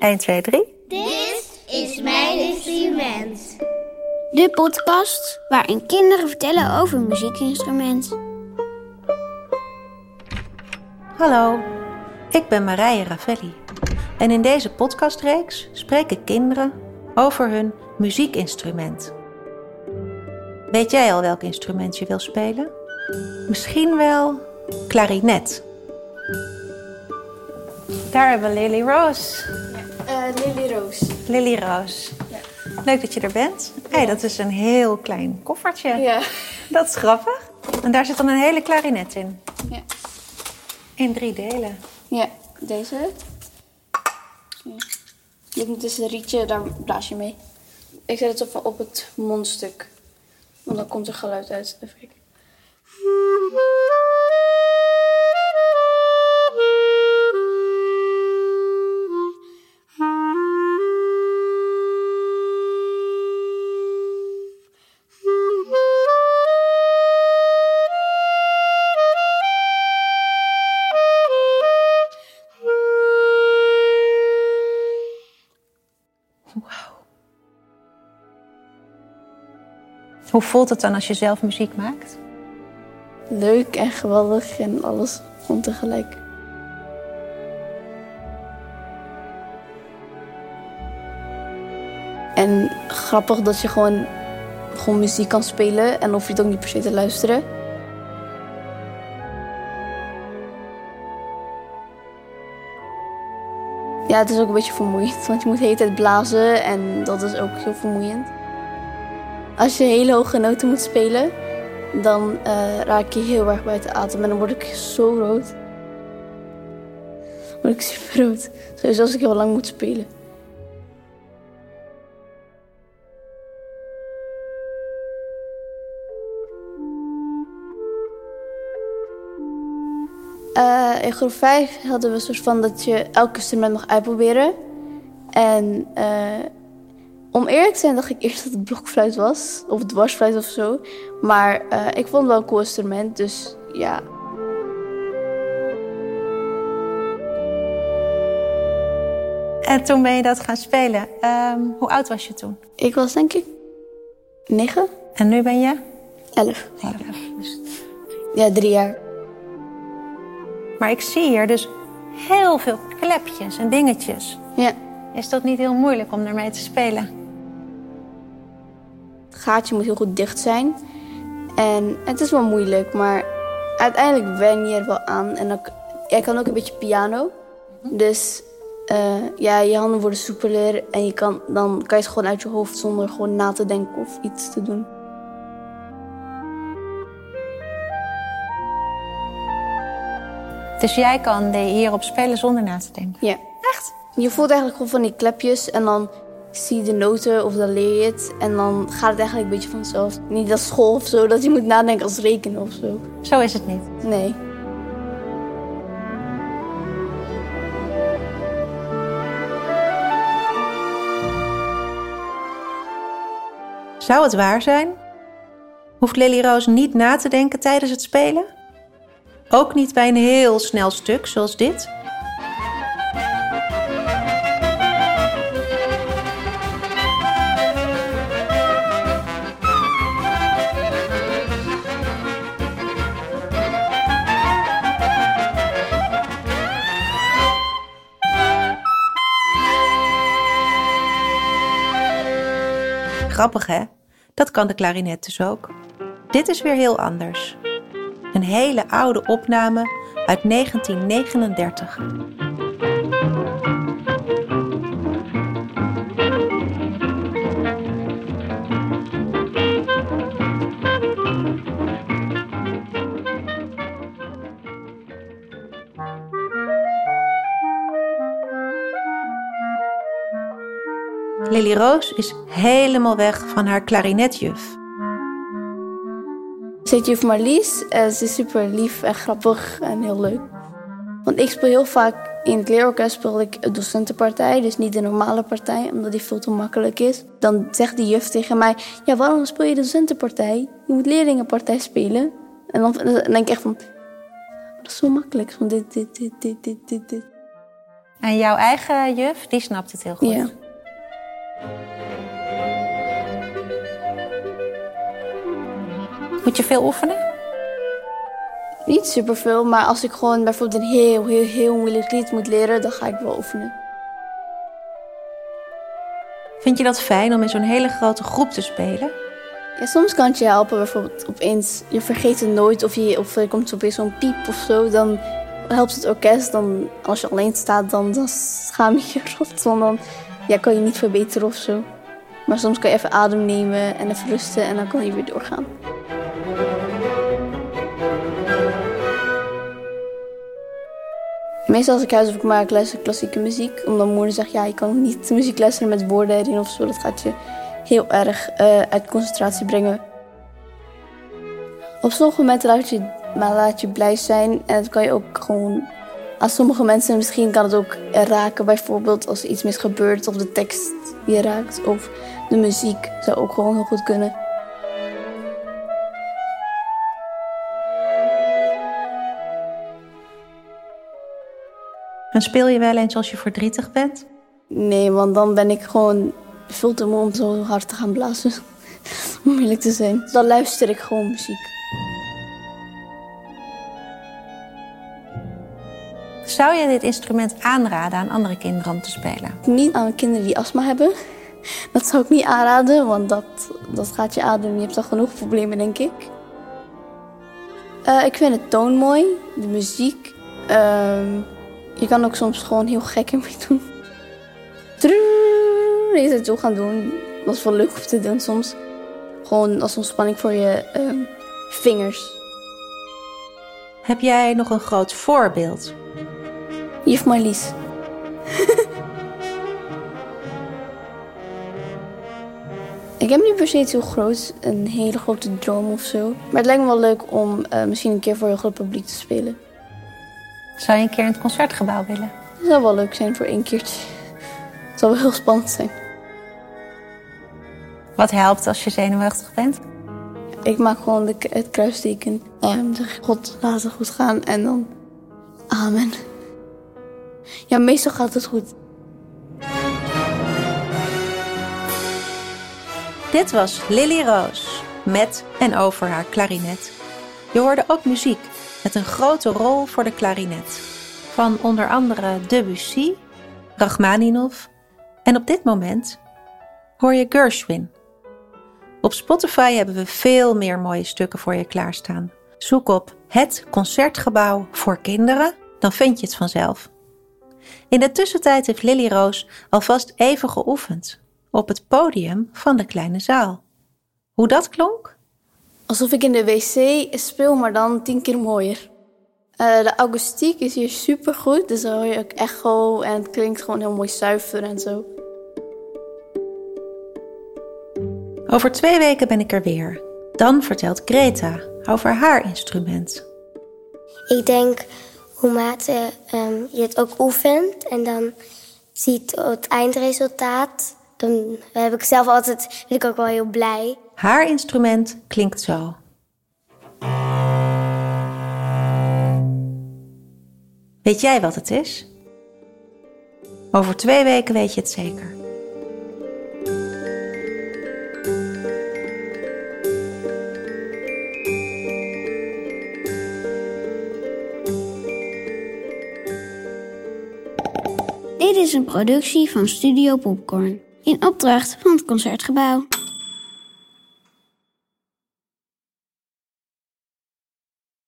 1, 2, 3. Dit is mijn instrument. De podcast waarin kinderen vertellen over een muziekinstrument. Hallo, ik ben Marije Ravelli. En in deze podcastreeks spreken kinderen over hun muziekinstrument. Weet jij al welk instrument je wil spelen? Misschien wel klarinet. Daar hebben we Lily Rose. Lily Roos. Lily Roos. Leuk dat je er bent. Hey, dat is een heel klein koffertje. Ja. Dat is grappig. En daar zit dan een hele klarinet in. Ja. In drie delen. Ja, deze. Ja. Dit is dus een rietje, daar blaas je mee. Ik zet het op, op het mondstuk. Want dan komt er geluid uit. Even kijken. Hoe voelt het dan als je zelf muziek maakt? Leuk en geweldig en alles gewoon tegelijk. En grappig dat je gewoon, gewoon muziek kan spelen en hoef je het ook niet per se te luisteren. Ja, het is ook een beetje vermoeiend, want je moet de hele tijd blazen en dat is ook heel vermoeiend. Als je hele hoge noten moet spelen, dan eh, raak je heel erg buiten adem en dan word ik zo rood. Dan word ik super rood, sowieso als ik heel lang moet spelen. Eh, in groep 5 hadden we een soort van dat je elk instrument mag uitproberen. En eh, om eerlijk te zijn dacht ik eerst dat het blokfluit was. Of dwarsfluit of zo. Maar eh, ik vond het wel een cool instrument, dus ja. En toen ben je dat gaan spelen. Ehm, hoe oud was je toen? Ik was denk ik 9, En nu ben je? 11. Elf. Dus- Ja, drie jaar. Maar ik zie hier dus heel veel klepjes en dingetjes. Ja. Is dat niet heel moeilijk om ermee te spelen? Gaatje moet heel goed dicht zijn. En het is wel moeilijk, maar uiteindelijk wen je er wel aan. En dan, jij kan ook een beetje piano. Dus eh, ja, je handen worden soepeler en je kan, dan kan je het gewoon uit je hoofd zonder gewoon na te denken of iets te doen. Dus jij kan hierop spelen zonder na te denken. Ja. Echt? Je voelt eigenlijk gewoon van die klepjes en dan zie de noten of dan leer je het. En dan gaat het eigenlijk een beetje vanzelf. Niet als school of zo, dat je moet nadenken als rekenen of zo. Zo is het niet. Nee. Zou het waar zijn? Hoeft Lily Roos niet na te denken tijdens het spelen? Ook niet bij een heel snel stuk zoals dit? Grappig hè? Dat kan de klarinet dus ook. Dit is weer heel anders. Een hele oude opname uit 1939. Lily Roos is helemaal weg van haar klarinetjuf. Zit juf Marlies. Ze is super lief en grappig en heel leuk. Want ik speel heel vaak in het leerorkest speel ik een docentenpartij, dus niet de normale partij, omdat die veel te makkelijk is. Dan zegt die juf tegen mij: Ja, waarom speel je de docentenpartij? Je moet leerlingenpartij spelen. En dan, dan denk ik echt van: Dat is zo makkelijk. Van dit, dit, dit, dit, dit, dit, dit. En jouw eigen juf, die snapt het heel goed. Ja. Moet je veel oefenen? Niet superveel, maar als ik gewoon bijvoorbeeld een heel, heel, heel moeilijk lied moet leren, dan ga ik wel oefenen. Vind je dat fijn om in zo'n hele grote groep te spelen? Ja, soms kan het je helpen, bijvoorbeeld opeens, je vergeet het nooit of, je, of er komt opeens zo'n piep of zo, dan helpt het orkest. Dan, als je alleen staat, dan, dan schaam je je rot, want dan ja, kan je niet verbeteren of zo. Maar soms kan je even adem nemen en even rusten en dan kan je weer doorgaan. Meestal als ik huis of ik maak les klassieke muziek. Omdat moeder zegt, ja, je kan niet muziek luisteren met woorden erin of zo. Dat gaat je heel erg eh, uit concentratie brengen. Op sommige momenten laat je, maar laat je blij zijn. En dat kan je ook gewoon... Aan sommige mensen misschien kan het ook raken. Bijvoorbeeld als er iets mis gebeurt of de tekst je raakt. Of de muziek zou ook gewoon heel goed kunnen. En speel je wel eens als je verdrietig bent? Nee, want dan ben ik gewoon veel te moe om zo hard te gaan blazen. om eerlijk te zijn. Dan luister ik gewoon muziek. Zou je dit instrument aanraden aan andere kinderen om te spelen? Niet aan kinderen die astma hebben. Dat zou ik niet aanraden, want dat, dat gaat je adem. Je hebt al genoeg problemen, denk ik. Uh, ik vind het toon mooi, de muziek. Uh, je kan ook soms gewoon heel gek ermee doen. Is het zo gaan doen. Dat is wel leuk om te doen soms. Gewoon als ontspanning voor je uh, vingers. Heb jij nog een groot voorbeeld? Marlies. ik heb niet per se iets heel groot, een hele grote droom of zo. Maar het lijkt me wel leuk om uh, misschien een keer voor een groot publiek te spelen. Zou je een keer in het concertgebouw willen? Dat zou wel leuk zijn voor één keertje. Het zou wel heel spannend zijn. Wat helpt als je zenuwachtig bent? Ik maak gewoon de, het kruisteken. En zeg God, laat het goed gaan. En dan amen. Ja, meestal gaat het goed. Dit was Lily Roos met en over haar klarinet. Je hoorde ook muziek met een grote rol voor de klarinet. Van onder andere Debussy, Rachmaninov en op dit moment hoor je Gershwin. Op Spotify hebben we veel meer mooie stukken voor je klaarstaan. Zoek op Het Concertgebouw voor Kinderen, dan vind je het vanzelf. In de tussentijd heeft Lily Roos alvast even geoefend op het podium van de kleine zaal. Hoe dat klonk? Alsof ik in de wc speel, maar dan tien keer mooier. Uh, de akoestiek is hier super goed, dus dan hoor je ook echo en het klinkt gewoon heel mooi zuiver en zo. Over twee weken ben ik er weer. Dan vertelt Greta over haar instrument. Ik denk hoe mate um, je het ook oefent en dan ziet het eindresultaat. Dan heb ik zelf altijd, ben ik ook wel heel blij. Haar instrument klinkt zo. Weet jij wat het is? Over twee weken weet je het zeker. Dit is een productie van Studio Popcorn in opdracht van het Concertgebouw.